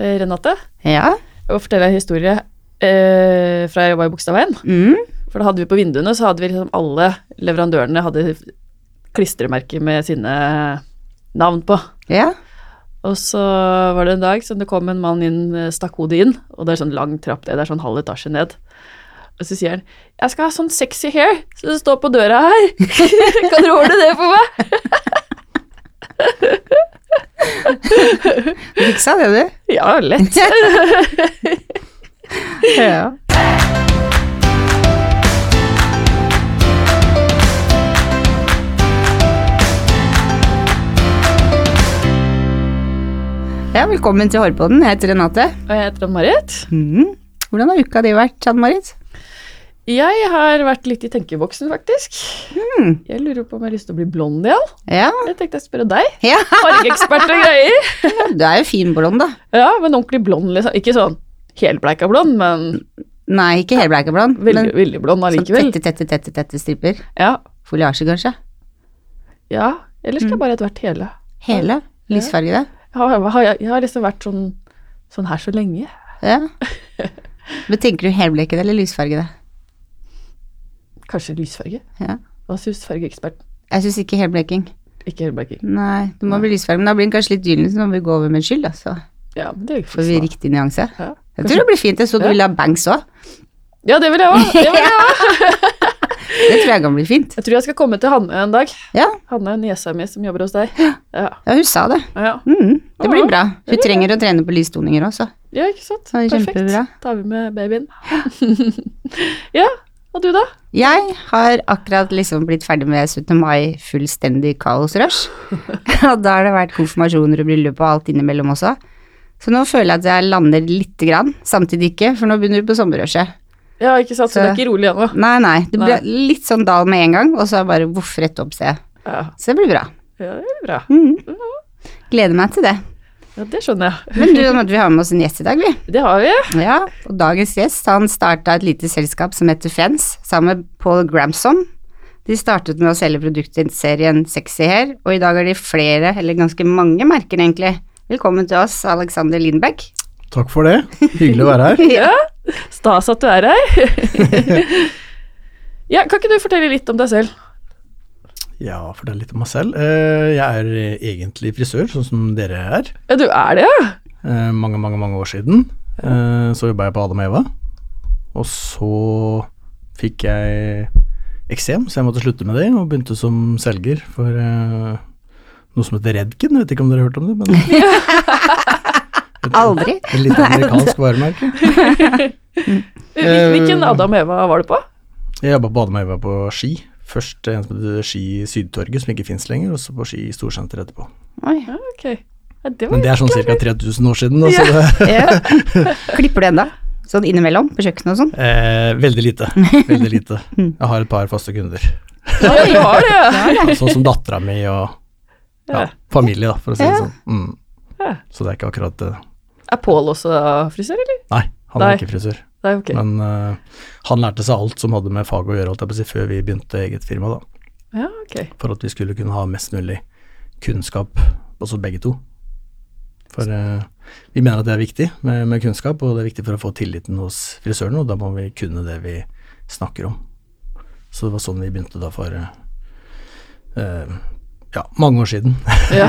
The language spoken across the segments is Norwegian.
Eh, Renate, Ja. må fortelle en historie eh, fra jeg var i Bogstadveien. Mm. For da hadde vi på vinduene, så hadde vi liksom alle leverandørene hadde klistremerker med sine navn på. Ja. Og så var det en dag som det kom en mann inn, stakk hodet inn, og det er sånn lang trapp det, det er sånn halv etasje ned. Og så sier han 'Jeg skal ha sånn sexy hair, så det står på døra her'. kan dere ordne det for meg? Du fiksa det, du. Ja, lett. Ja. Ja, velkommen til Hårpodden. Jeg heter Renate. Og jeg heter Ann-Marit. Mm. Hvordan har uka di vært, Ann-Marit? Jeg har vært litt i tenkeboksen, faktisk. Mm. Jeg lurer på om jeg har lyst til å bli blond igjen. Ja. Jeg tenkte jeg spørre deg. ja. Fargeekspert og greier. Du er jo fin blond, da. Ja, men ordentlig blond, liksom. Ikke sånn helbleika blond, men Nei, ikke helbleika blond, veldig, men veldig blond sånn allikevel. tette, tette, tette, tette striper. Ja. Foliasje, kanskje. ja. Eller skal jeg Mm. bare etter hvert hele. Hele. Lysfargede. Jeg har, har, jeg har liksom vært sånn, sånn her så lenge. Ja. Men tenker du helblekede eller lysfargede? Kanskje lysfarge. Ja. Hva syns fargeeksperten? Jeg syns ikke helbleking. Ikke helbleking. Nei, det må bli lysfarge, men da blir den kanskje litt gyllen, så må vi gå over med skyld, da. Så Ja, men det ikke får vi riktig nyanse. Ja. Jeg tror det blir fint. Jeg så du Ja. ville ha bangs òg. ja, det vil jeg òg. Det. Det tror jeg kan bli fint. jeg tror jeg skal komme til Hanne en dag. Ja, Hanne, niesa mi som jobber hos deg. Ja. ja hun sa det. Ja, Mm, det blir bra. Hun trenger å trene på lystoninger også. ja ikke sant? Er Perfekt. kjempebra. tar vi med babyen. ja, og du da? Jeg har akkurat liksom blitt ferdig med 17. mai fullstendig kaosrush. og da har det vært konfirmasjoner og bryllup og alt innimellom også. Så nå føler jeg at jeg lander lite grann, samtidig ikke, for nå begynner du på sommerrushet. Ja, ikke sant, så Så- det er ikke rolig ennå. Nei, nei, det blir Nei. litt sånn dal med en gang, og så er bare voff rett opp, ser jeg. Ja, Så det blir bra. ja, det blir bra. Mm. Gleder meg til det. Ja, det skjønner jeg. Men du, vi har med oss en gjest i dag, vi. Det har vi. Ja, og dagens gjest, han starta et lite selskap som heter Fens, sammen med Paul Gramson. De startet med å selge produktserien Sexy Hair, og i dag har de flere, eller ganske mange merker egentlig. Velkommen til oss, Alexander Lindbekk. Takk for det. Hyggelig å være her. Ja, stas at du er her. ja, kan ikke du fortelle litt om deg selv? Ja, fortell litt om meg selv. Eh, Jeg er egentlig frisør, sånn som dere er. Ja, du er det, ja? Eh, Mange, mange mange år siden. Eh, Så jobba jeg på Adam og Eva. Og så fikk jeg eksem, så jeg måtte slutte med det, og begynte som selger for noe som heter Redken. Jeg vet ikke om dere har hørt om det, men Aldri. et lite amerikansk varemerke. Hvilken Adam og Eva var du på? Jeg jobba på Adam og Eva på Ski. Først en som heter Ski Sydtorget, som ikke fins lenger, og så på Ski Storsenter etterpå. Oi. Ja, ok. Ja, det var Men det er sånn ca. 3000 år siden. da, Så det, Ja. Klipper du ennå? Sånn innimellom, på kjøkkenet og sånn? eh, veldig lite. Veldig lite. Jeg har et par faste kunder. Ja, du har det, ja. Sånn som dattera mi og ja, Ja. familie, da, for å si det Ja. sånn. Mm. Så det er ikke akkurat det. Er Pål også frisør, eller? Nei, han Nei. er ikke frisør. Nei, okay. Men uh, han lærte seg alt som hadde med faget å gjøre, alt jeg på å si, før vi begynte eget firma, da. Ja, okay. For at vi skulle kunne ha mest mulig kunnskap, også begge to. For uh, vi mener at det er viktig med, med kunnskap, og det er viktig for å få tilliten hos frisørene, og da må vi kunne det vi snakker om. Så det var sånn vi begynte da for eh, ja, mange år siden. Ja.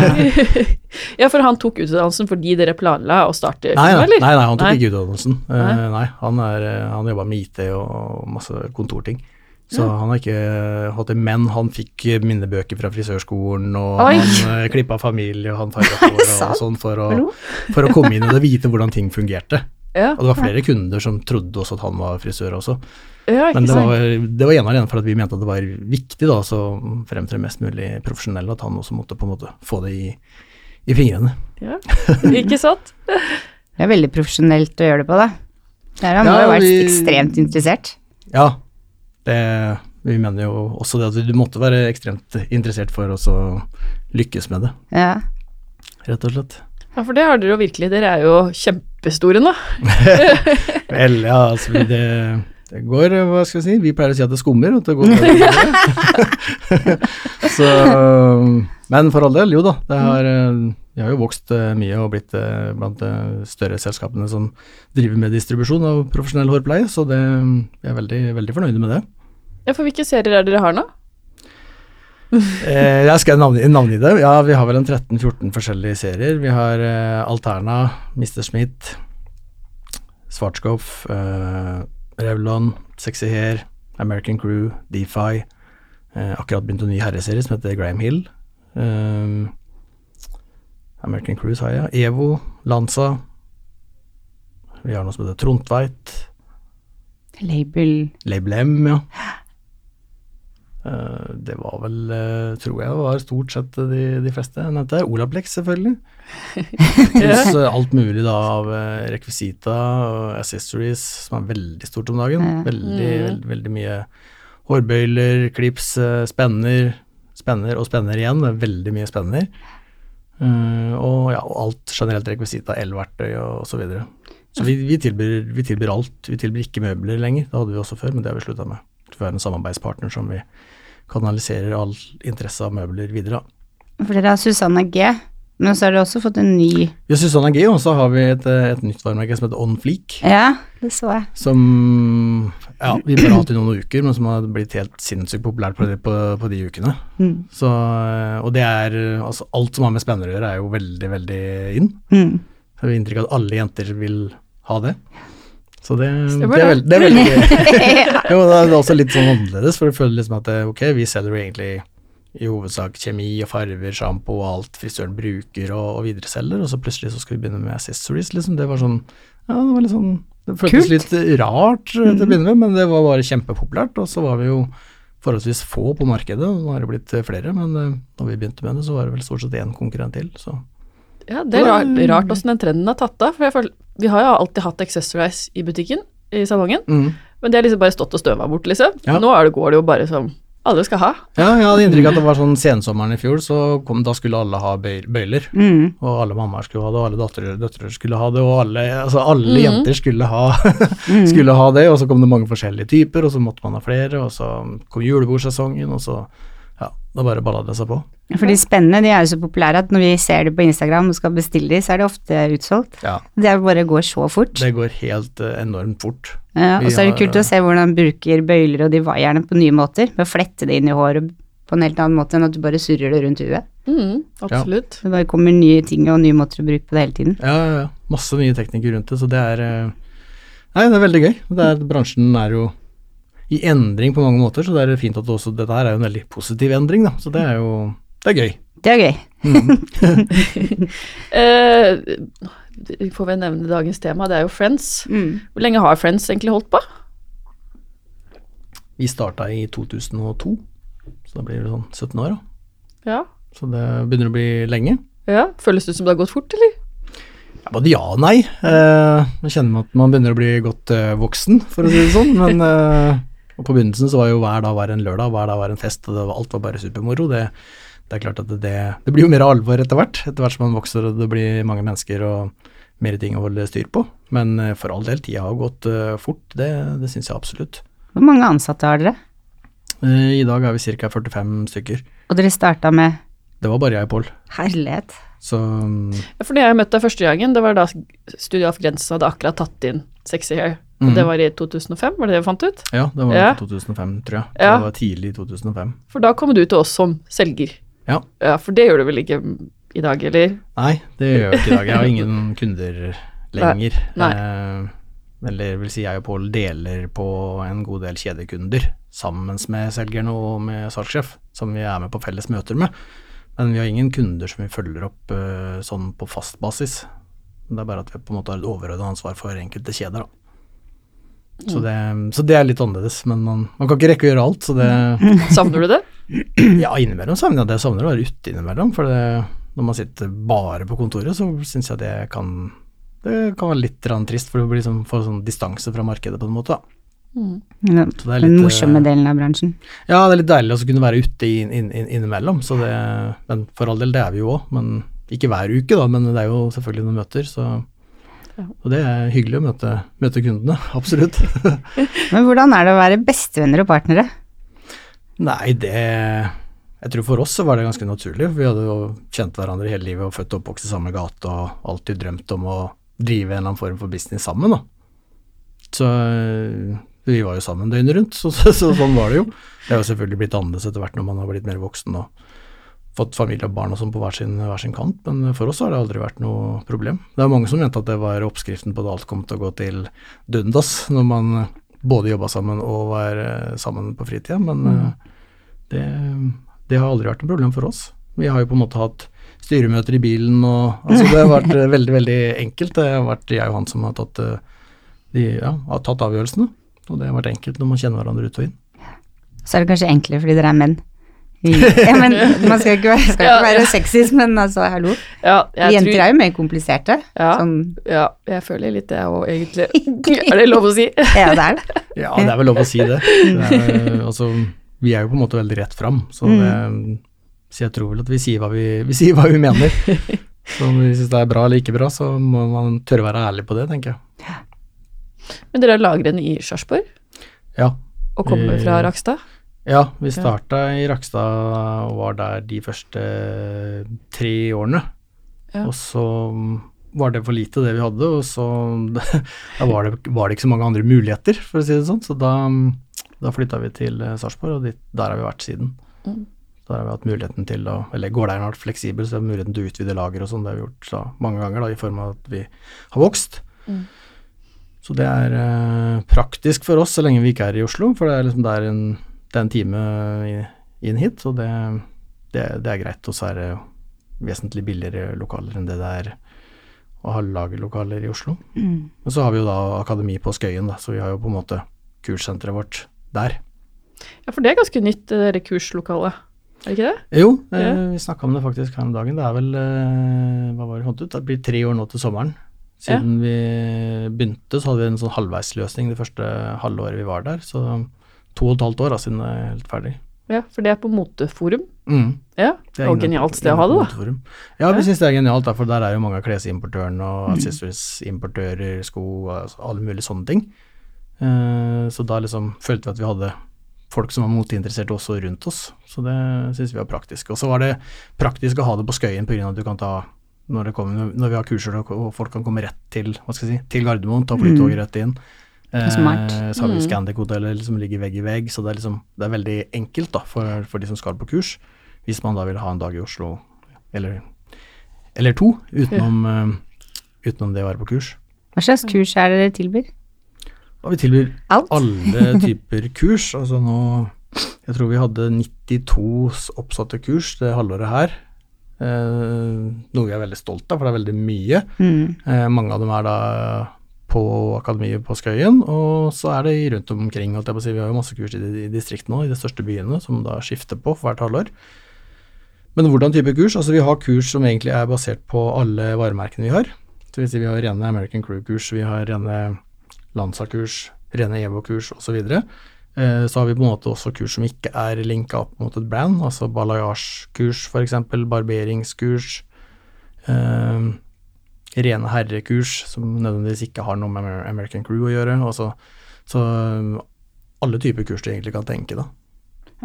ja, for han tok utdannelsen fordi dere planla å starte Nei, nei, eller? nei, nei han tok Nei. ikke utdannelsen. Uh, Nei. han, er, eh, han jobba med IT og masse kontorting. Så Ja. han har ikke hatt det, men han fikk minnebøker fra frisørskolen, og Oi. han uh, klippa familie, og han farga hår og sånn for å, for å komme inn og vite hvordan ting fungerte. Ja, Og det var flere kunder som trodde også at han var frisør også. Ja ikke Men det var, det var ene alene for at vi mente at det var viktig da, så fremtre mest mulig profesjonell, at han også måtte på en måte få det i, i fingrene. Ja. Ikke sant? Det er veldig profesjonelt å gjøre det på, da. Der har han Ja, jo vært vi- ekstremt interessert. Ja, det, vi mener jo også det at du måtte være ekstremt interessert for å lykkes med det, Ja. rett og slett. Ja, for det har dere jo virkelig. Dere er jo kjempestore nå. Vel, ja, altså det, det går, hva skal vi si, vi pleier å si at det skummer, og at det går bedre. Så, men for all del, jo da, det har, Vi har jo vokst eh, mye og blitt eh, blant de større selskapene som driver med distribusjon av profesjonell hårpleie, så det, vi er veldig, veldig fornøyde med det. Ja, for hvilke serier er det dere har nå? Eh, jeg skal navngi, navngi det. Ja, vi har vel en 13-14 forskjellige serier. Vi har eh, Alterna, Mr. Smith, Svartskopf, eh, Revlon, Sexy Hair, American Crew, Defi. Eh, akkurat begynt en ny herreserie som heter Graham Hill. Um, American Crew, sa jeg. Evo, Lanza. Vi har noe som heter Trontveit. Label Label M, ja. Eh, det var vel, eh, tror jeg, var stort sett de, de fleste jeg nevnte. Olaplex, selvfølgelig. Pluss eh, alt mulig da av rekvisita og accessories, som er veldig stort om dagen. Veldig, Mm. veldig, veldig mye hårbøyler, klips, spenner, spenner og spenner igjen. Det er veldig mye spenner. Og, ja, og alt generelt rekvisita, elverktøy og så videre. Så vi, vi, tilbyr, vi tilbyr alt. Vi tilbyr ikke møbler lenger. Det hadde vi også før, men det har vi slutta med. Vi være en samarbeidspartner som vi kanaliserer all interesse av møbler videre. av. For dere har Susanna G, men så har dere også fått en ny har Susanna G, og så har vi et, eh, et nytt varemerke som heter On Fleek. Ja, det så jeg. Som ja, vi bare har hatt i noen uker, men som har blitt helt sinnssykt populært på, de- på, på de ukene. Mm. Så, eh, og det er altså Alt som har med spenner å gjøre, er jo veldig, veldig inn. Mm. Så har vi inntrykk av at alle jenter vil ha det. Så det, det, er, veld, det er veldig Jo, det er også litt sånn annerledes, for jeg føler liksom at eh, ok, vi selger jo egentlig i hovedsak kjemi og farver, sjampo og alt frisøren bruker og, og videreselger, og så plutselig så skal vi begynne med accessories, liksom. Det var sånn Ja, det var litt sånn Det føltes Kult. litt rart eh, til å begynne med, men det var bare kjempepopulært, og så var vi jo forholdsvis få på markedet, nå har det blitt eh, flere, men da når vi begynte med det, så var det vel stort sett én konkurrent til, så Ja, det er rart, rart åssen den trenden har tatt av. For jeg føler, vi har jo alltid hatt Accessorize i butikken, i salongen, mm. men det har liksom bare stått og støva bort, liksom. Ja. Nå er det, går det jo bare som alle skal ha. Ja, jeg hadde inntrykk av at det var sånn sensommeren i fjor, så kom, da skulle alle ha bøyler. Mm. Og alle mammaer skulle ha det, og alle døtre, døtre skulle ha det, og alle, altså alle mm. jenter skulle ha, Mm. skulle ha det, og så kom det mange forskjellige typer, og så måtte man ha flere, og så kom julebordsesongen, og så ja, da bare balla det seg på. For de spennende de er jo så populære at når vi ser det på Instagram og skal bestille de, så er det ofte utsolgt. Ja, Det bare går så fort. det går helt eh, enormt fort. Ja, og så er det kult å se hvordan man bruker bøyler og de vaierne på nye måter. Med å flette det inn i håret på en helt annen måte enn at du bare surrer det rundt huet. Mm, absolutt. Det bare kommer nye ting og nye måter å bruke på det hele tiden. Ja, ja, ja. Masse nye teknikker rundt det, så det er eh, Nei, det er veldig gøy. Det er, bransjen er jo i endring på mange måter, så det er fint at også Dette her er jo en veldig positiv endring, da, så det er jo Det er gøy. Det er gøy. Mm. uh, vi får vel nevne dagens tema, det er jo Friends. Hvor lenge har Friends egentlig holdt på? Vi starta i 2002, så da blir det sånn 17 år, da. Ja. Så det begynner å bli lenge. ja. Føles det som det har gått fort, eller? Ja, både ja og nei. Eh, jeg kjenner meg at man begynner å bli godt eh, voksen, for å si det sånn. Men eh, og på begynnelsen så var jo hver dag var en lørdag, hver dag var en fest, og det var, alt var bare supermoro. Det, det er klart at det, det blir jo mer alvor etter hvert, etter hvert som man vokser og det blir mange mennesker og mer ting å holde styr på. Men eh, for all del, tida har gått eh, fort, det, det syns jeg absolutt. Hvor mange ansatte har dere? Eh, I dag er vi ca. 45 stykker. Og dere starta med Det var bare jeg, Pål. herlighet. Så Ja, For da jeg møtte deg første gangen, det var da Studio Alf Grensen hadde akkurat tatt inn Sexy Hair. Mhm. det var i 2005, var det det vi fant ut? ja, det var Ja. 2005, tror jeg. Ja. Det var tidlig i 2005. For da kom du til oss som selger. Ja. Ja, For det gjør du vel ikke i dag, eller? Nei, det gjør jeg ikke i dag. Jeg har ingen kunder lenger. Nei. Eh, eller vil si jeg og Pål deler på en god del kjedekunder sammen med selgerne og med salgssjef, som vi er med på felles møter med. Men vi har ingen kunder som vi følger opp eh, sånn på fast basis. Det er bare at vi på en måte har et overordnet ansvar for enkelte kjeder, da. Så det, så det er litt annerledes, men man, man kan ikke rekke å gjøre alt. Så det, Savner du det? ja, innimellom savner jeg det. Jeg savner å være ute innimellom. For det, når man sitter bare på kontoret, så syns jeg det kan Det kan være litt trist, for du blir liksom, får sånn distanse fra markedet på en måte. Da. Mm. Så det er litt, den morsomme eh, delen av bransjen. Ja, det er litt deilig å kunne være ute inn, inn, inn, innimellom. Så det, men for all del, det er vi jo òg. Men ikke hver uke, da. Men det er jo selvfølgelig noen møter, så Ja. Og det er hyggelig å møte, møte kundene, absolutt. Men hvordan er det å være bestevenner og partnere? Nei, det Jeg tror for oss så var det ganske naturlig. Vi hadde jo kjent hverandre hele livet og født og oppvokst i samme gate og alltid drømt om å drive en eller annen form for business sammen, da. Så øh, vi var jo sammen døgnet rundt, så, så, så sånn var det jo. Det har jo selvfølgelig blitt annerledes etter hvert når man har blitt mer voksen og fått familie og barn og sånn på hver sin, hver sin kant, men for oss har det aldri vært noe problem. Det er mange som mente at det var oppskriften på at alt kom til å gå til dundas når man både jobba sammen og var eh, sammen på fritida, men mm. det, det har aldri vært noe problem for oss. Vi har jo på en måte hatt styremøter i bilen og altså Det har vært eh, veldig, veldig enkelt. Det har vært jeg og han som har tatt, eh, de, ja, har tatt avgjørelsene. Og det har vært enkelt når man kjenner hverandre ut og inn. Så er det kanskje enklere fordi dere er menn. Ja, men man skal ikke være, skal ikke Ja, være ja. sexist, men altså, hallo. Ja, jeg Jenter tror, er jo mer kompliserte. Ja. Sånn, ja, jeg føler litt det òg, egentlig. Er det lov å si? ja, det er det. Ja, det er vel lov å si det. det er, altså, vi er jo på en måte veldig rett fram, så, det, så jeg tror vel at vi sier hva vi, vi, sier hva vi mener. Så om vi syns det er bra eller ikke bra, så må man tørre å være ærlig på det, tenker jeg. Men dere har lagrene i Sarpsborg Ja, og kommer Eh, fra Rakstad? Ja vi starta i Rakstad og var der de første tre årene. Ja. Og så var det for lite det vi hadde, og så da var det, var det ikke så mange andre muligheter, for å si det sånn. Så da, da flytta vi til eh, Sarpsborg, og dit, der har vi vært siden. Mm. Der har vi hatt muligheten til å Eller gårdeieren har vært fleksibel, så vi har muligheten til å utvide lager og sånn. Det har vi gjort da, mange ganger, da, i form av at vi har vokst. Mm. Så det er eh, praktisk for oss så lenge vi ikke er i Oslo, for det er liksom det er en, det er en time inn hit, og det, det, det er greit. Og så er det vesentlig billigere lokaler enn det det er å ha lagerlokaler i Oslo. Mm. Men så har vi jo da akademi på Skøyen, da, så vi har jo på en måte kurssenteret vårt der. Ja, for det er ganske nytt, det der kurslokalet. Er det ikke det? Jo, det, Ja. vi snakka om det faktisk her om dagen. Det er vel eh, Hva var det håndt ut? Det blir tre år nå til sommeren. Siden vi begynte, så hadde vi en sånn halvveisløsning det første halvåret vi var der. Så to og et halvt år da, siden det er helt ferdig. Ja, for det er på Moteforum. Mm. Ja, Det er og genialt sted å ha det, da. Ja, vi Ja. syns det er genialt, for der er jo mange av klesimportørene og Mm. accessories-importører, sko, og alle mulige sånne ting. Eh, så da liksom følte vi at vi hadde folk som var moteinteresserte også rundt oss, så det syns vi var praktisk. Og så var det praktisk å ha det på Skøyen pga. at du kan ta når, det kommer, når vi har kurser og og folk kan komme rett til hva skal jeg si, til Gardermoen, ta flytoget rett inn. Eh, Så har vi Mm. Scandic-hotellet som ligger vegg i vegg, så det er, liksom, det er veldig enkelt da, for, for de som skal på kurs. Hvis man da vil ha en dag i Oslo, eller, eller to, utenom, eh, utenom det å være på kurs. Hva slags kurs er det dere tilbyr? Da, vi tilbyr Alt? alle typer kurs. Altså nå Jeg tror vi hadde 92 oppsatte kurs det halvåret her. Eh, noe vi er veldig stolt av, for det er veldig mye. Mm. Eh, mange av dem er da på Akademiet på Skøyen, og så er det rundt omkring. jeg si. Vi har jo masse kurs i, distriktene nå, i de største byene, som da skifter på for hvert halvår. Men hvordan type kurs? Altså Vi har kurs som egentlig er basert på alle varemerkene vi har. Så vil Vi har rene American Crew-kurs, vi har rene Lanza-kurs, rene Evo-kurs osv. Eh, Så har vi på en måte også kurs som ikke er linka opp mot et brand, altså balayage-kurs f.eks., barberingskurs. Eh, rene herrekurs som nødvendigvis ikke har noe med American Crew å gjøre. Altså, så um, alle typer kurs du egentlig kan tenke, da.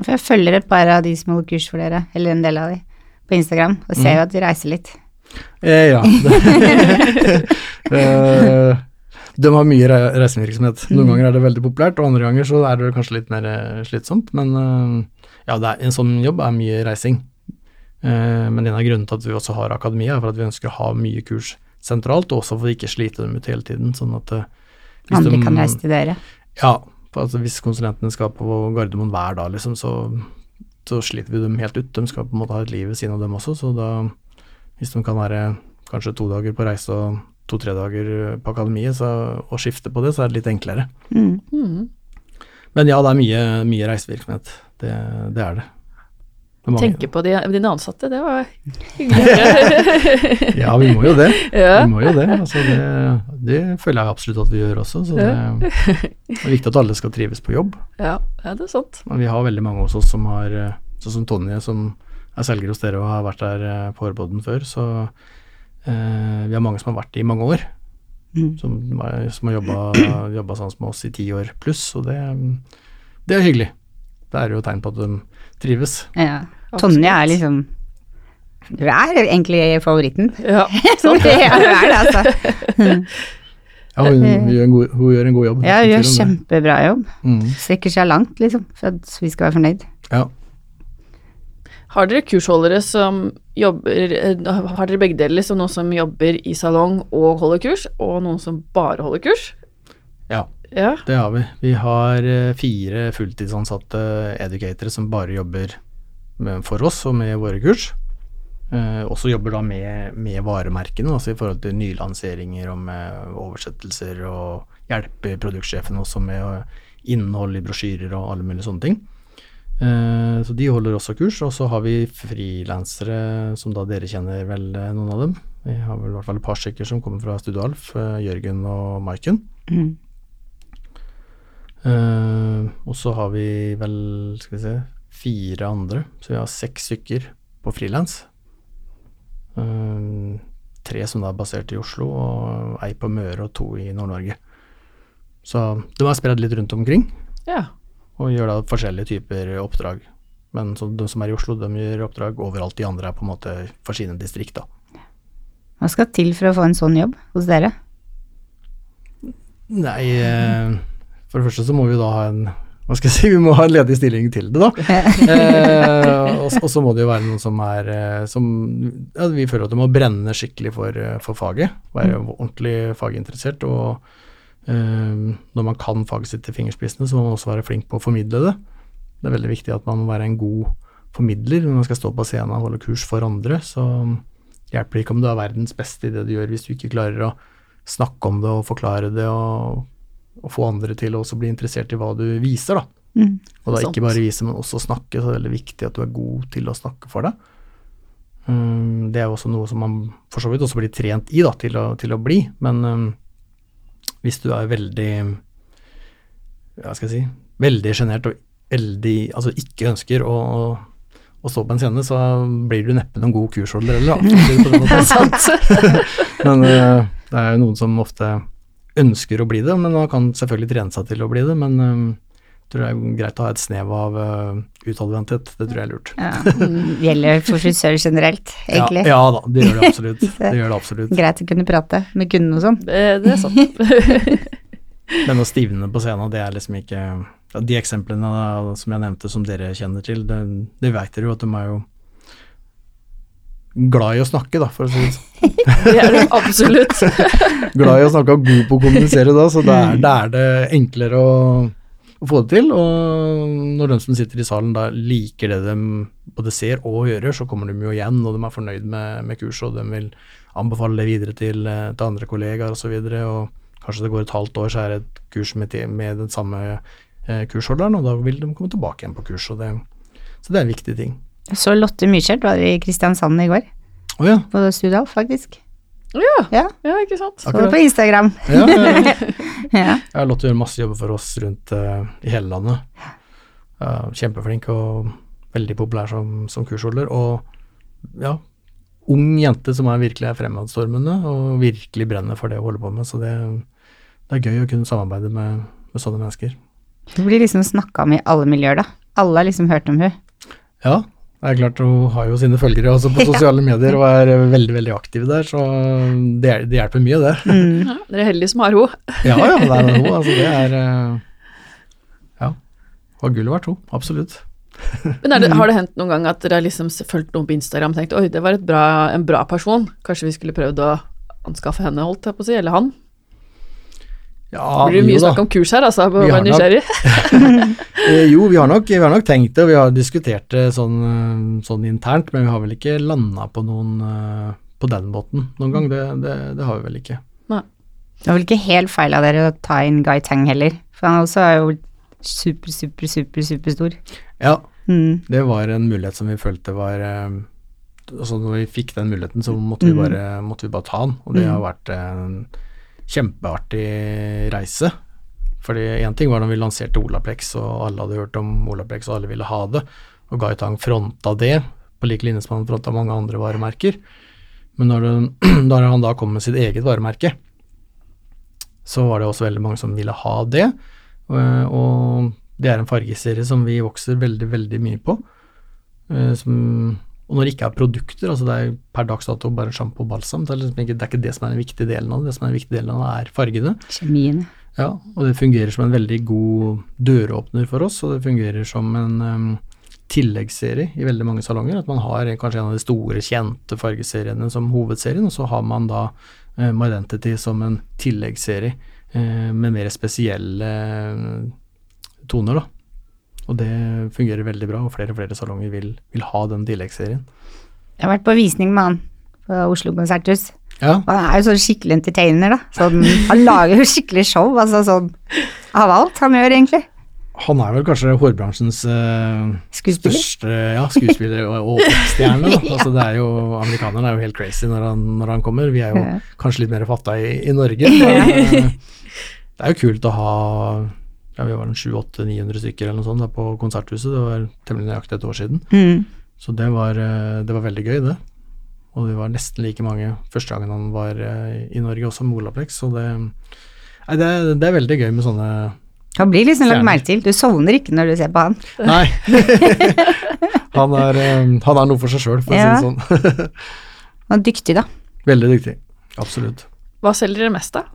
For jeg følger et par av de som holder kurs for dere, eller en del av de, på Instagram, og ser Mm. jo at de reiser litt. Eh, ja. Eh, de har mye re reisevirksomhet. Noen ganger er det veldig populært, og andre ganger så er det kanskje litt mer eh, slitsomt. Men eh, ja, det er, en sånn jobb er mye reising. Eh, men en av grunnene til at vi også har akademia, er for at vi ønsker å ha mye kurs sentralt, også for å ikke slite dem ut hele tiden. Sånn at eh, hvis Andre de- kan reise til dere. Ja, for altså hvis konsulentene skal på Gardermoen hver dag, liksom, så, så sliter vi dem helt ut. De skal på en måte ha et liv ved siden av dem også, så da Hvis de kan være kanskje to dager på reise og to-tre dager på akademiet, så, og skifte på det, så er det litt enklere. Mm. Mm. Men ja, det er mye, mye reisevirksomhet. Det, det er det. Tenke på de, dine ansatte, det var hyggelig. Ja, vi må jo det. ja. Vi må jo det. Altså det, det føler jeg absolutt at vi gjør også. Så det, det er viktig at alle skal trives på jobb. ja, ja, det er sant. Men vi har veldig mange hos oss som har Sånn som Tonje, som er selger hos dere og har vært der eh, på Årboden før. Så eh, vi har mange som har vært det i mange år. Mm. Som, som har jobba, jobba sammen med oss i ti år pluss. Og det, det er hyggelig. Det er jo tegn på at de trives. Ja. Tonje er liksom Du er egentlig favoritten. Ja, ja, du er det, altså. Ja, hun, hun, gjør en god, hun gjør en god jobb. Ja, hun gjør kjempebra jobb. Mm. Strekker seg langt, liksom, for at vi skal være fornøyd. Ja. Har dere kursholdere som jobber eh, Har dere begge deler, liksom noen som jobber i salong og holder kurs, og noen som bare holder kurs? ja, Ja. det har vi. Vi har eh, fire fulltidsansatte educatere som bare jobber for oss og med våre kurs. Eh, også jobber da med, med varemerkene, altså i forhold til nylanseringer og med oversettelser, og hjelper produktsjefen også med eh, innhold i brosjyrer og alle mulige sånne ting. Eh, så de holder også kurs, og så har vi frilansere, som da dere kjenner vel noen av dem. Vi har vel i hvert fall et par stykker som kommer fra Studio Alf, Jørgen og Maiken. Mm. Og så har vi vel, skal vi se, fire andre, så vi har seks stykker på frilans. Um, tre som da er basert i Oslo, og ei på Møre og to i Nord-Norge. Så de er spredd litt rundt omkring, ja. og gjør da forskjellige typer oppdrag. Men så de som er i Oslo, de gjør oppdrag overalt. De andre er på en måte for sine distrikt, da. Hva skal til for å få en sånn jobb hos dere? Nei, eh, for det første så må vi da ha en Hva skal jeg si, vi må ha en ledig stilling til det, da. eh, og, og så må det jo være noen som er eh, som ja, Vi føler at det må brenne skikkelig for, eh, for faget. Være ordentlig faginteressert. Og eh, når man kan faget sitt til fingerspissene, så må man også være flink på å formidle det. Det er veldig viktig at man må være en god formidler når man skal stå på scenen og holde kurs for andre. Så hjelper det ikke om du er verdens beste i det du gjør, hvis du ikke klarer å snakke om det og forklare det og, og få andre til å også bli interessert i hva du viser, da. Mm. Og da ikke bare vise, men også snakke. Så det er veldig viktig at du er god til å snakke for deg. Um, det er jo også noe som man for så vidt også blir trent i, da, til å, til å bli. Men um, hvis du er veldig Hva skal jeg si Veldig sjenert og veldig Altså ikke ønsker å, å stå på en scene, så blir du neppe noen god kursholder heller, da. å. Men eh, det er jo noen som ofte ønsker å bli det, men man kan selvfølgelig trene seg til å bli det. Men eh, jeg tror det er greit å ha et snev av uh, utadvendthet, det tror jeg er lurt. Ja, det gjelder for frisører generelt, egentlig. Ja, ja da, det gjør det absolutt. Det gjør det absolutt. Greit å kunne prate med kundene og sånn. Det, det er sant. Men å stivne på scenen, det er liksom ikke ja, De eksemplene som jeg nevnte, som dere kjenner til, det, det vet dere jo at de er jo glad i å snakke, da, for å si det sånn. Det er det absolutt. glad i å snakke og god på å kommunisere da, så da er, da er det enklere å, å få det til. Og når de som sitter i salen da liker det de både ser og hører, så kommer de jo igjen, og de er fornøyd med, med kurset, og de vil anbefale det videre til, eh, til andre kollegaer osv. Og, så og kanskje det går et halvt år, så er det et kurs med, med den samme eh, kursholderen, og da vil de komme tilbake igjen på kurs. Og det, så det er en viktig ting. Jeg så Lotte Myrskjelt var i Kristiansand i går, Å ja. på Studio Alf, faktisk. Ja, Ja, ja, ikke sant. så Akkurat. på Instagram. Ja, ja, ja. Lotte gjør masse jobber for oss rundt uh, i hele landet. Uh, kjempeflink og veldig populær som, som kursholder. Og ja, ung jente som er virkelig er fremadstormende og virkelig brenner for det å holde på med. Så det, det er gøy å kunne samarbeide med, med sånne mennesker. Du blir liksom snakka om i alle miljøer, da. Alle har liksom hørt om hun. Ja, det er klart hun har jo sine følgere også på sosiale medier og er veldig, veldig aktiv der, så det, det hjelper mye, det. Mm. Ja, dere er heldige som har henne. Ja, ja, det er hun, altså det er eh, Ja. Har gullet vært hun, absolutt. Men er det, har det hendt noen gang at dere har liksom fulgt noen på Instagram og tenkt oi, det var et bra, en bra person, kanskje vi skulle prøvd å anskaffe henne, holdt jeg på å si, eller han? Ja, Blir det mye jo da. snakk om kurs her, altså, på Vi nysgjerrig? Eh, jo, vi har, nok, vi har nok tenkt det, og vi har diskutert det sånn, eh, sånn internt, men vi har vel ikke landa på noen eh, på den måten noen gang. Det, det, det har vi vel ikke. Det var vel ikke helt feil av dere å ta inn Guy Tang heller, for han også er jo super, super, super, superstor. Ja, Mm. det var en mulighet som vi følte var altså Når vi fikk den muligheten, så måtte vi Mm. bare, måtte vi bare ta den, og det Mm. har vært en kjempeartig reise. Fordi én ting var da vi lanserte Olaplex, og alle hadde hørt om Olaplex, og alle ville ha det, og Guy Tang fronta det, på lik linje som han fronta mange andre varemerker. Men når, det, når, han da kom med sitt eget varemerke, så var det også veldig mange som ville ha det. Og det er en fargeserie som vi vokser veldig, veldig mye på. Eh, som, og når det ikke er produkter, altså det er per dags dato bare sjampo og balsam, det er, liksom ikke, det er ikke det som er den viktige delen av det. Det som er den viktige delen av det, er fargene. Kjemien. Ja, og det fungerer som en veldig god døråpner for oss, og det fungerer som en um, tilleggsserie i veldig mange salonger. At man har kanskje en av de store, kjente fargeseriene som hovedserien, og så har man da uh, Mydentity som en tilleggsserie uh, med mer spesielle uh, toner, da. Og det fungerer veldig bra, og flere og flere salonger vil, vil ha den tilleggsserien. Jeg har vært på visning med han på Oslo konserthus. Ja, Og han er jo sånn skikkelig entertainer, da. Sånn, han lager jo skikkelig show, altså sånn av alt han gjør, egentlig. han er vel kanskje hårbransjens eh, Skuespiller. største ja, skuespiller og, og popstjerne. ja. altså, det er jo, amerikanerne er jo helt crazy når han, når han kommer. Vi er jo kanskje litt mer fatta i, i Norge. Men, eh, det er jo kult å ha ja, vi var en 700-900 stykker eller noe sånt da, på Konserthuset. Det var temmelig nøyaktig et år siden. Mm. Så det var, eh, det var veldig gøy, det. Og det var nesten like mange første gangen han var eh, i Norge også, med Olaplex. Så det, nei, det, det er veldig gøy med sånne Han blir liksom lagt merke til. Du sovner ikke når du ser på han. Nei. han, er, eh, han er noe for seg sjøl, for Ja. å si det sånn. Han er dyktig, da. Veldig dyktig. Absolutt. Hva selger dere mest av?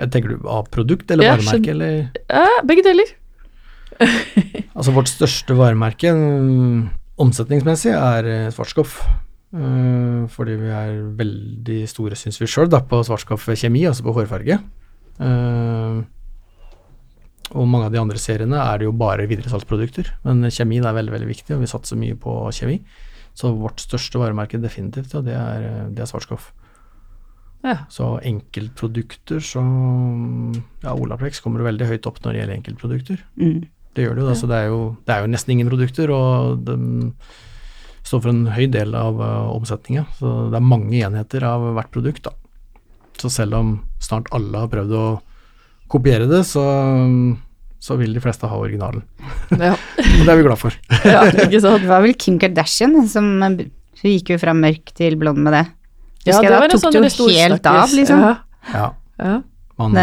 Jeg Tenker du av produkt eller Ja, varemerke, eller? Ja, begge deler. Altså vårt største varemerke mm, omsetningsmessig er Svartskoff. Schwarzkopf. Eh, fordi vi er veldig store, syns vi sjøl, på Svartskoff kjemi, altså på hårfarge. Eh, og mange av de andre seriene er det jo bare videresalgsprodukter. Men kjemien er veldig veldig viktig, og vi satser mye på kjemi. Så vårt største varemerke definitivt, og det er, eh, det er Schwarzkopf. Ja. Så enkeltprodukter så Ja, Olaplex kommer veldig høyt opp når det gjelder enkeltprodukter. Mm. Det gjør det jo. da, så det er jo, det er jo nesten ingen produkter, og den står for en høy del av uh, omsetninga. Så det er mange enheter av hvert produkt, da. Så selv om snart alle har prøvd å kopiere det, så, så vil de fleste ha originalen. Ja. Og det er vi glad for. ja, ikke sant. Det var vel Kim Kardashian som Hun gikk jo fra mørk til blond med det. Ja, det var en tok sånn det jo helt av, liksom. Ja. Ja. Man,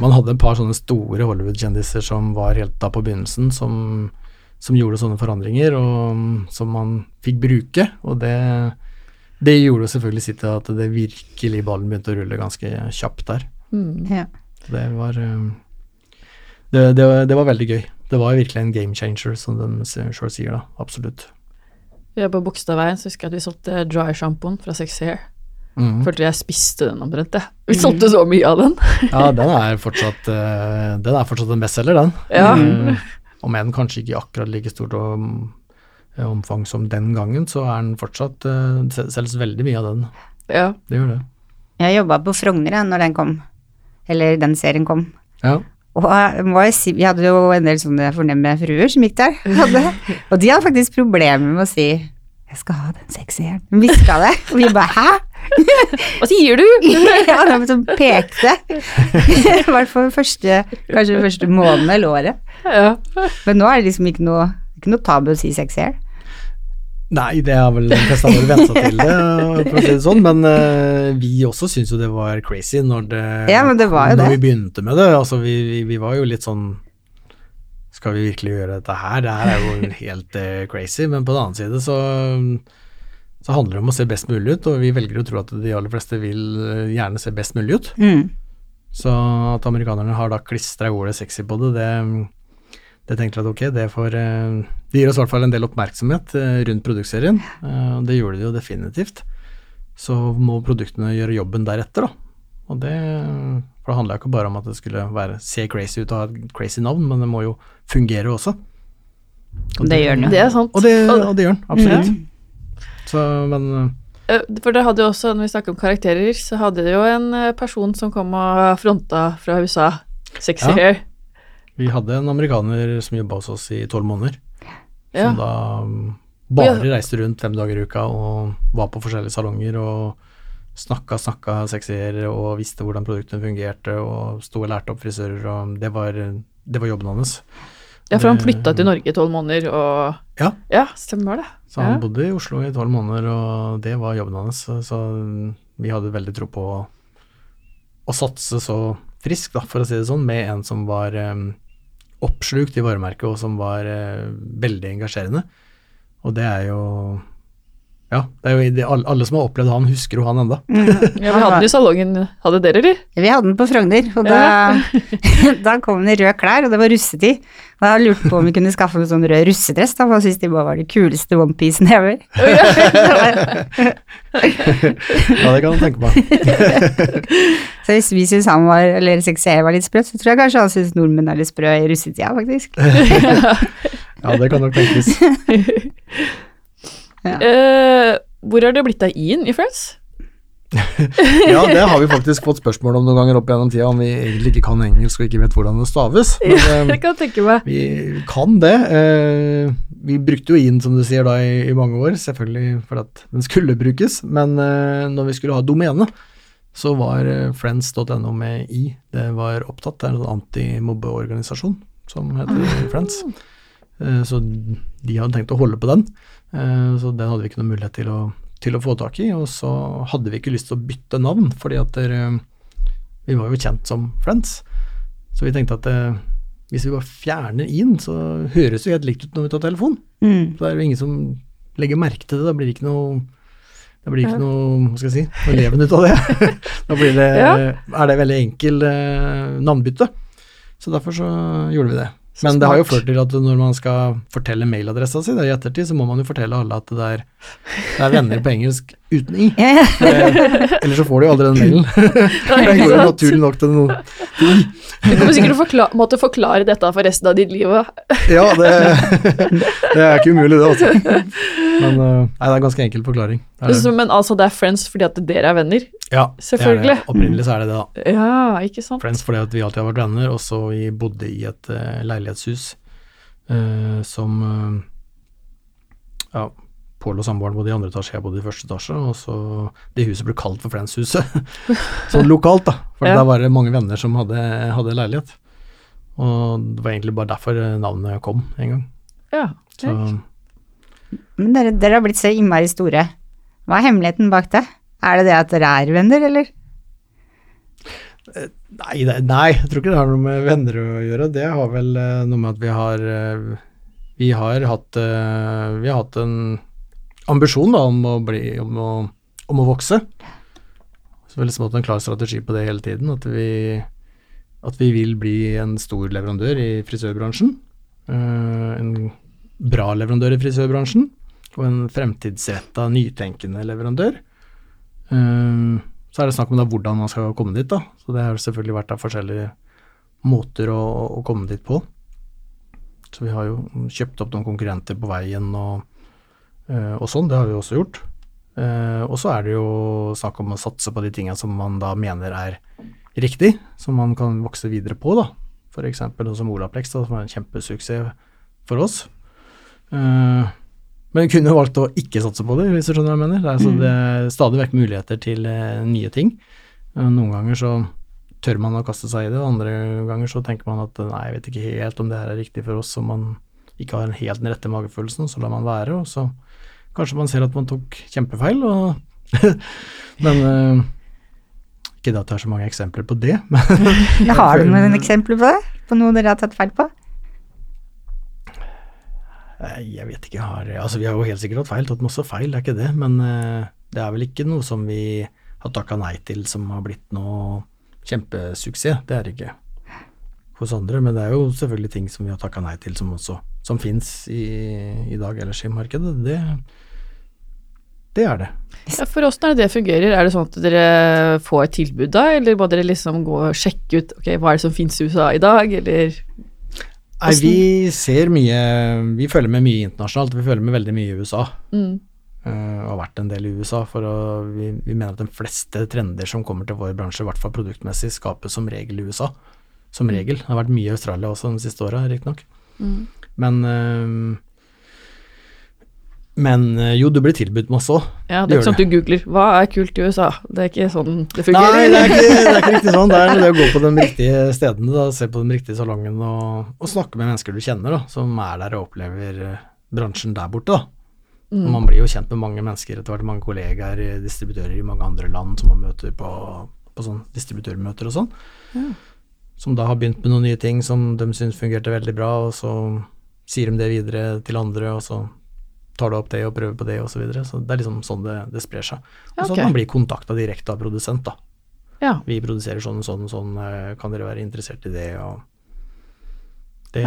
man hadde et par sånne store Hollywood-kjendiser som var helt da på begynnelsen, som, som gjorde sånne forandringer, og som man fikk bruke. Og det, det gjorde jo selvfølgelig sitt til at det virkelig ballen begynte å rulle ganske kjapt der. Mm. Ja. Det var, eh, det, det, var- det var veldig gøy. Det var virkelig en game changer, som de sjøl sier, da. Absolutt. Vi er på Bogstadveien, så husker jeg at vi solgte dry sjampoen fra Sexy Hair. Mhm. Følte jeg spiste den omtrent, jeg. Vi solgte så mye av den. Ja, den er fortsatt, uh, den er fortsatt en bestselger, den. Ja. Eh, Om enn kanskje ikke akkurat like stort om, eh, omfang som den gangen, så er den fortsatt uh, selges veldig mye av den. ja. Det gjør det. Jeg jobba på Frogner jeg, når den kom. Eller den serien kom. Ja. Og jeg jeg si, vi hadde jo en del sånne fornemme fruer som gikk der. Hadde. Og de hadde faktisk problemer med å si 'jeg skal ha den sexy hair'. Hun hviska det. Og vi bare 'hæ?' Hva sier du? ja, de som pekte. I hvert fall første, kanskje første måneden eller året. Ja. Men nå er det liksom ikke noe, ikke noe tabu å si sex hair. Nei, det er vel de fleste av vel vent til det, for å si det sånn, men uh, vi også syns jo det var crazy når det Ja, men det var jo Når det. vi begynte med det. Altså, vi, vi, vi var jo litt sånn Skal vi virkelig gjøre dette her? Det her er jo helt uh, crazy. Men på den annen side så så handler det om å se best mulig ut, og vi velger å tro at de aller fleste vil eh, gjerne se best mulig ut. Mm. Så at amerikanerne har da klistra ordet sexy på det, det, det tenkte jeg at ok, det får eh, Det gir oss i hvert fall en del oppmerksomhet eh, rundt produktserien, eh, og det gjorde det jo definitivt. Så må produktene gjøre jobben deretter, da. Og det For det handla ikke bare om at det skulle være, se crazy ut og ha et crazy navn, men det må jo fungere også. Og Det gjør den jo. Det er sant. Og det, og det gjør den, absolutt. Mm. Så, men eh, Eh, For det hadde jo også, når vi snakker om karakterer, så hadde det jo en eh, person som kom og fronta fra USA. Sexy Ja. hair. vi hadde en amerikaner som jobba hos oss i tolv måneder. Ja. som da mm, bare reiste rundt fem dager i uka og var på forskjellige salonger og snakka, snakka sexyer og visste hvordan produktene fungerte og sto og lærte opp frisører og det var, det var jobben hans. Ja, for han Det- flytta til Norge i tolv måneder, og Ja. Ja, stemmer det. Så han Ja. bodde i Oslo i tolv måneder og det var jobben hans, så, så vi hadde veldig tro på å, å satse så frisk, da, for å si det sånn, med en som var um, oppslukt i varemerket, og som var uh, veldig engasjerende. Og det er jo Ja, det er jo det, alle, alle som har opplevd han, husker jo han enda. Ja, vi hadde den i salongen. Hadde dere, eller? Vi hadde den på Frogner, og da, da kom den i røde klær, og det var russetid. Da jeg lurte på om vi kunne skaffe en sånn rød russedress, da, for jeg syntes de bare var de kuleste onepiecene ever. Ja, det kan du tenke på. Så hvis vi syns han var, eller sexy var litt sprøtt, så tror jeg kanskje han syns nordmenn er litt sprø i russetida, faktisk. Ja, det kan nok tenkes. Eh, hvor har det blitt av i-en i Friends? Ja, det har vi faktisk fått spørsmål om noen ganger opp gjennom tida, om vi egentlig ikke kan engelsk og ikke vet hvordan det staves. Men, ja, Jeg kan tenke meg. Vi kan det. Eh, vi brukte jo inn, som du sier, da i, i mange år, selvfølgelig for at den skulle brukes, men eh, når vi skulle ha domene, så var eh, friends.no med i. Det var opptatt, det er en sånn antimobbeorganisasjon som heter Friends. Eh, så de hadde tenkt å holde på den, eh, så den hadde vi ikke noen mulighet til å, til å få tak i. Og så hadde vi ikke lyst til å bytte navn, fordi at der, vi var jo kjent som Friends. Så vi tenkte at eh, hvis vi bare fjerner in, så høres det jo helt likt ut når vi tar telefon. Mm. Så det er jo ingen som legger merke til det. Da blir det ikke noe det blir ikke noe hva skal jeg si, noe leven ut av det. da det, Ja. er det veldig enkel eh, navnbytte. Så derfor så gjorde vi det. Så Men det har jo ført til at når man skal fortelle mailadressa si i ettertid, så må man jo fortelle alle at det er, det er venner på engelsk uten i. Ja, ja. Eh, Ellers så får du jo aldri den mailen. Den går jo naturlig nok til noe i. Du kommer sikkert til å forkla måtte forklare dette for resten av ditt liv. òg. Ja, det, det er ikke umulig, det, altså. Men eh, nei, det er en ganske enkel forklaring. Det det. Men altså, det er Friends fordi at dere er venner? Ja, Selvfølgelig. Det er det. Opprinnelig så er det det, da. Ja, ikke sant? Friends fordi at vi alltid har vært venner, og så vi bodde i et uh, leilighetshus uh, som uh, Ja, Pål og samboeren bodde i andre etasje, jeg bodde i første etasje, og så Det huset ble kalt for Friends-huset. sånn lokalt, da. For Ja. der var det mange venner som hadde, hadde leilighet. Og det var egentlig bare derfor navnet kom en gang. Ja. Så Men dere, dere har blitt så innmari store. Hva er hemmeligheten bak det? Er det det at dere er venner, eller? Nei, nei, jeg tror ikke det har noe med venner å gjøre. Det har vel eh, noe med at vi har eh, Vi har hatt eh, Vi har hatt en ambisjon da om å bli om å, om å vokse. Så vi har liksom en klar strategi på det hele tiden. At vi at vi vil bli en stor leverandør i frisørbransjen. eh, en bra leverandør i frisørbransjen. Og en fremtidsretta, nytenkende leverandør. Eh, så er det snakk om da hvordan man skal komme dit, da. Så det har selvfølgelig vært av forskjellige måter å, å komme dit på. Så vi har jo kjøpt opp noen konkurrenter på veien og, og sånn, det har vi også gjort. Eh, og så er det jo snakk om å satse på de tingene som man da mener er riktig, som man kan vokse videre på, da. Eksempel noe som Olaplex, da, som er en kjempesuksess for oss. Eh, men vi kunne valgt å ikke satse på det, hvis du skjønner hva jeg mener. Det er, altså, det er stadig vekk muligheter til eh, nye ting. Eh, noen ganger så tør man å kaste seg i det, andre ganger så tenker man at nei, jeg vet ikke helt om det her er riktig for oss, og man ikke har en helt den rette magefølelsen, så lar man være, og så kanskje man ser at man tok kjempefeil, Men eh, ikke det at det er så mange eksempler på det, men har du noen eksempler på det? På noe dere har tatt feil på? Jeg vet ikke, jeg har, altså vi har jo helt sikkert hatt feil, tatt masse feil, det er ikke det, men eh, det er vel ikke noe som vi har takka nei til som har blitt noe kjempesuksess, det er det ikke hos andre, men det er jo selvfølgelig ting som vi har takka nei til som også, som finnes i, i dag ellers i markedet, det, det er det. Ja, for åssen er det det fungerer? Er det sånn at dere får et tilbud da, eller må dere liksom gå og sjekke ut ok, hva er det som finnes i USA i dag, eller Nei, vi ser mye, vi følger med mye internasjonalt, vi følger med veldig mye i USA. mm. eh, og har vært en del i USA, for å, vi, vi mener at de fleste trender som kommer til vår bransje, i hvert fall produktmessig, skapes som regel i USA. Som regel. Det har vært mye i Australia også de siste åra, riktignok. Mm. Men eh, Men eh, jo, du blir tilbudt masse òg. Ja, det er ikke sånn at du googler 'hva er kult i USA'? Det er ikke sånn det fungerer. Nei, det er, ikke, det er ikke riktig sånn. Det er det å gå på de riktige stedene, da, se på den riktige salongen og, og snakke med mennesker du kjenner, da, som er der og opplever eh, bransjen der borte. da. Mm. man blir jo kjent med mange mennesker etter hvert, mange kollegaer, distributører i mange andre land som man møter på, på sånn distributørmøter og sånn. Ja. som da har begynt med noen nye ting som de syns fungerte veldig bra, og så sier de det videre til andre, og så tar du opp det og prøver på det, og så videre. Så det er liksom sånn det, det sprer seg. Og så okay. at man blir kontakta direkte av produsent, da. Ja. Vi produserer sånn og sånn og sånn, eh, kan dere være interessert i det, og det,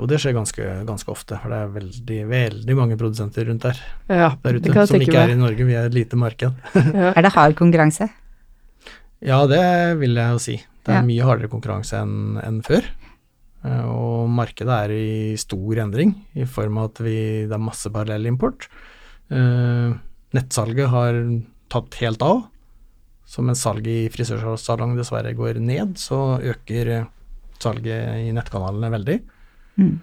Og det skjer ganske, ganske ofte, for det er veldig, veldig mange produsenter rundt der, ja. der ute, som ikke er i. Norge. Vi er et lite marked. Ja. Er det hard konkurranse? Ja, det vil jeg jo si. Det er Ja. mye hardere konkurranse enn enn før. Eh, Og markedet er i stor endring, i form av at vi, det er masse parallellimport. Eh, Nettsalget har tatt helt av. Så mens salget i frisørsalong dessverre går ned, så øker eh, salget i nettkanalene veldig. Mm.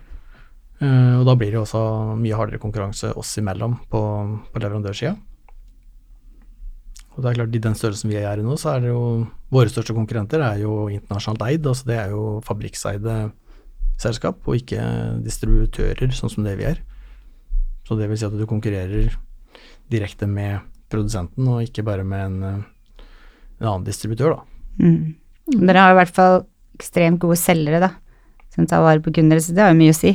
Uh, og da blir det også mye hardere konkurranse oss imellom på, på leverandørsida. Og det er klart, I den størrelsen vi er i nå, så er det jo våre største konkurrenter er jo internasjonalt eid. altså Det er jo fabrikkseide selskap, og ikke distributører, sånn som det vi er. Så det vil si at du konkurrerer direkte med produsenten, og ikke bare med en, en annen distributør, da. Mm. Dere har i hvert fall ekstremt gode selgere, da, som tar vare på kunder, så det har jo mye å si.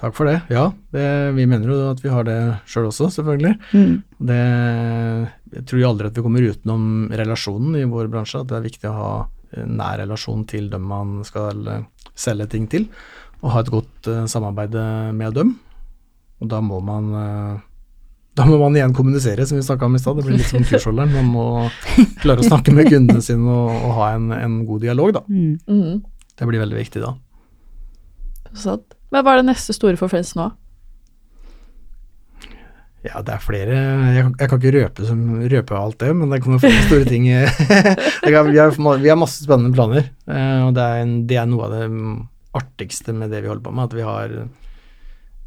Takk for det. Ja, det, vi mener jo at vi har det sjøl også, selvfølgelig. Mm. Det, jeg tror jo aldri at vi kommer utenom relasjonen i vår bransje, at det er viktig å ha nær relasjon til dem man skal eh, selge ting til, og ha et godt eh, samarbeid eh, med dem. Og da må man eh, da må man igjen kommunisere, som vi snakka om i stad. Det blir litt som kursholderen. Man må klare å snakke med kundene sine og, og ha en, en god dialog, da. Mm. Mhm. Det blir veldig viktig da. Sant. Men hva er det neste store for Friends nå? Ja, det er flere Jeg, jeg kan ikke røpe, som, røpe alt det, men det kommer flere store ting. Kan- vi, har, vi har masse spennende planer, eh, og det er, en, det er noe av det artigste med det vi holder på med, at vi har,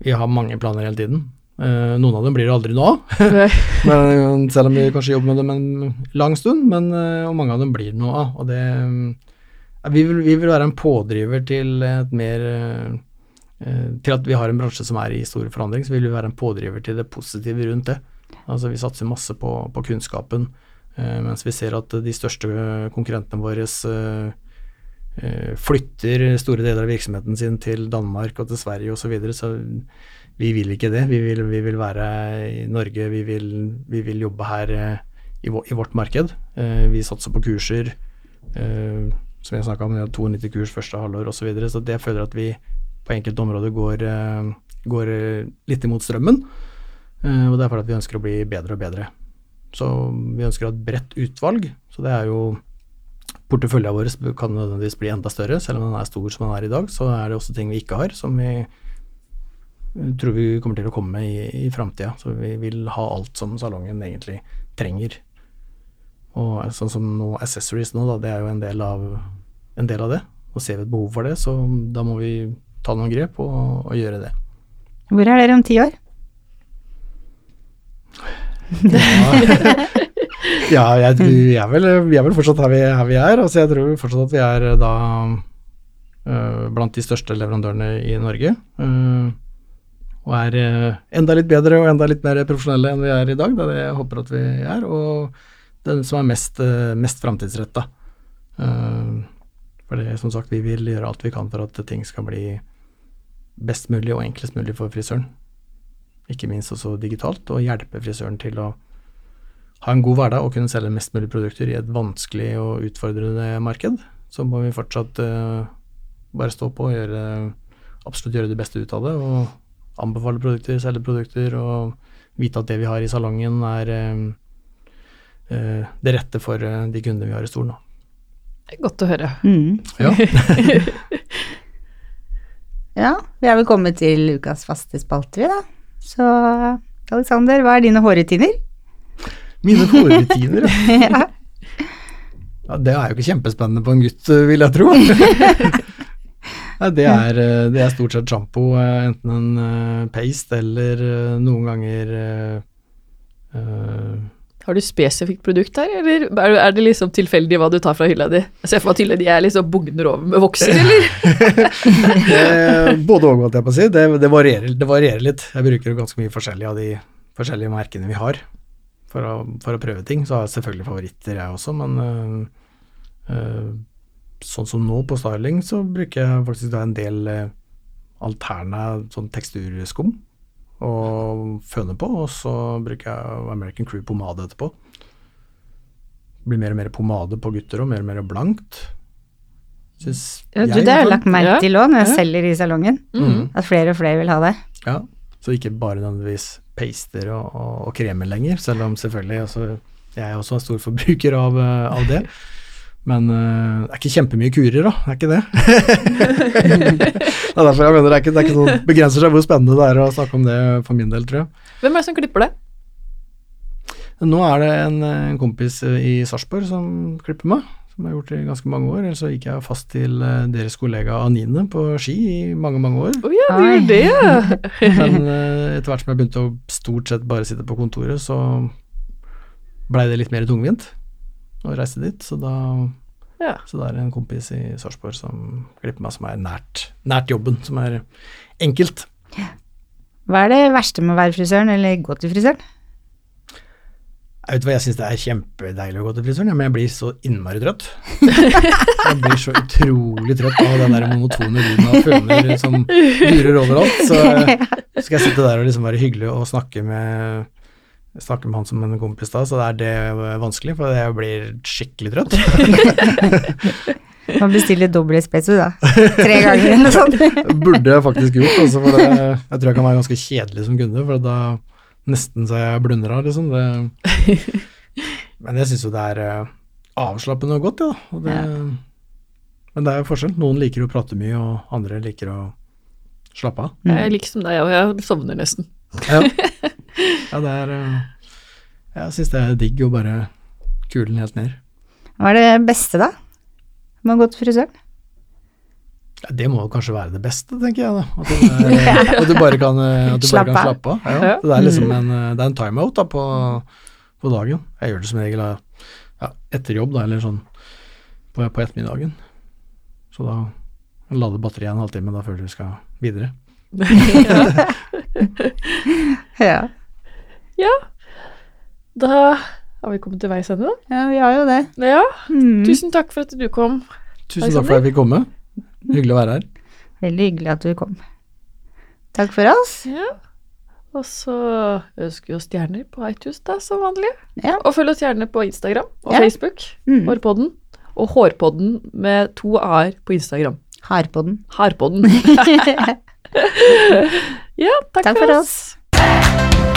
vi har mange planer hele tiden. Eh, Noen av dem blir det aldri av, men, selv om vi kanskje jobber med dem en lang stund, men, eh, og mange av dem blir det noe av. Og det, vi, vil, vi vil være en pådriver til et mer til at vi har en bransje som er i stor forandring, så vil vi være en pådriver til det positive rundt det. Altså Vi satser masse på, på kunnskapen, eh, mens vi ser at de største konkurrentene våre eh, eh, flytter store deler av virksomheten sin til Danmark og til Sverige osv. Så, videre, så vi vil ikke det. Vi vil, vi vil være i Norge, vi vil, vi vil jobbe her eh, i, vårt marked. Eh, vi satser på kurser. eh, som jeg snakka om, vi har 92 kurs første halvår osv. Så, videre, så det føler jeg at vi på enkelte områder går, eh, går eh, litt imot strømmen. Eh, og det er fordi vi ønsker å bli bedre og bedre. Så vi ønsker å ha et bredt utvalg. Så det er jo Porteføljen vår kan nødvendigvis bli enda større, selv om den er stor som den er i dag. Så er det også ting vi ikke har, som vi tror vi kommer til å komme med i, i framtida. Så vi vil ha alt som salongen egentlig trenger. Og sånn som nå accessories nå, da, det er jo en del av, en del av det. Og ser vi et behov for det, så da må vi ta noen grep og, og gjøre det. Hvor er dere om ti år? Ja, jeg, vi, er vel, vi er vel fortsatt her vi, her vi er. Altså jeg tror fortsatt at vi er eh, da øh, blant de største leverandørene i Norge. øh, og er øh, enda litt bedre og enda litt mer profesjonelle enn vi er i dag. Det er det jeg håper at vi er. Og den som er mest, mest framtidsretta. Uh, for det, som sagt, vi vil gjøre alt vi kan for at ting skal bli best mulig og enklest mulig for frisøren. Ikke minst også digitalt, og hjelpe frisøren til å ha en god hverdag og kunne selge mest mulig produkter i et vanskelig og utfordrende marked, så må vi fortsatt uh, bare stå på og gjøre, absolutt gjøre det beste ut av det. Og anbefale produkter, selge produkter og vite at det vi har i salongen er uh, uh, det rette for de kundene vi har i stolen. Godt å høre. Mm. Ja. Ja, vi er vel kommet til ukas faste spalter, vi da. Så Alexander, hva er dine hårrutiner? Mine hårrutiner, ja. ja. ja. Det er jo ikke kjempespennende på en gutt, vil jeg tro. Nei, det, er, eh, det er stort sett sjampo, eh, enten en eh, paste eller noen ganger eh, Har du spesifikt produkt her, eller er det liksom tilfeldig hva du tar fra hylla di? Jeg ser for meg at hylla di er liksom bugner over med vokser, eller? Både og, holdt jeg på å si. Det, det, varierer, det varierer litt. Jeg bruker ganske mye forskjellig av de forskjellige merkene vi har for å, for å prøve ting. Så har jeg selvfølgelig favoritter, jeg også, men øh, øh, sånn som nå på styling, så bruker jeg faktisk da en del øh, alterna sånn teksturskum og føne på, og så bruker jeg American Crew pomade etterpå. Det blir mer og mer pomade på gutter og mer og mer blankt. Synes Ja, du, jeg, det har jeg lagt merke Ja. til òg når jeg Ja. selger i salongen. Mm. At flere og flere vil ha det. Ja, så ikke bare nødvendigvis paster og, og, og kremer lenger, selv om selvfølgelig altså, jeg er også en stor forbruker av, eh, av det. Men uh, det er ikke kjempemye kurer, da. Det er ikke det. det er derfor jeg mener det er ikke, det er ikke sånn begrenser seg hvor spennende det er å snakke om det for min del, tror jeg. Hvem er det som klipper det? Nå er det en, en kompis eh, i Sarpsborg som klipper meg, som jeg har gjort i ganske mange år. Ellers så gikk jeg fast til eh, deres kollega Anine på ski i mange, mange år. Å ja, du gjorde gjør det, ja. Men etter hvert som jeg begynte å stort sett bare sitte på kontoret, så blei det litt mer tungvint å reise dit. Så da, ja. så da er det en kompis i Sarpsborg som klipper meg, som er nært, nært jobben, som er enkelt. Hva er det verste med å være frisøren, eller gå til frisøren? Jeg vet hva, jeg syns det er kjempedeilig å gå til frisøren, ja, men jeg blir så innmari trøtt. Jeg blir så utrolig trøtt av den der monotone lyden av føner som durer overalt. Så så skal jeg sitte der og liksom være hyggelig og snakke med Snakke med han som en kompis da, så det er det vanskelig, for jeg blir skikkelig trøtt. Man bestiller dobbel espresso, da. Tre ganger eller noe sånt. Burde jeg faktisk gjort, altså, for det, jeg tror jeg kan være ganske kjedelig som kunde, for da nesten så jeg blunder av, liksom. Det, men jeg syns jo det er eh, avslappende og godt, ja. Og det, Men det er jo forskjell. Noen liker å prate mye, og andre liker å slappe av. Jeg er like som deg, og jeg sovner nesten. Ja, ja det er eh, Jeg syns det er digg å bare kule den helt ned. Hva er det beste, da? Med å gå til frisøren? Ja, det må jo kanskje være det beste, tenker jeg da. At du, er, at du bare kan, du bare Slappe kan slappe av. Ja. Det er liksom en, eh, det er en timeout da på, på dagen. Jeg gjør det som regel ja, etter jobb, da, eller sånn på, på ettermiddagen. Så da lader batteriet en halvtime da før du skal videre. Ja. Ja. Da har vi kommet til veis ende, da. ja, vi har jo det. Ja, Mm. tusen takk for at du kom. Tusen takk for at jeg fikk komme. Hyggelig å være her. Veldig hyggelig at du kom. Takk for oss. Ja. Og så ønsker vi oss stjerner på iTunes, da, som vanlig. Ja. Og følg oss gjerne på Instagram og Ja. Facebook. Mm. Hårpodden. Og Hårpodden med to a-er på Instagram. Harpodden. Harpodden. ja, takk, Takk for oss. Moderne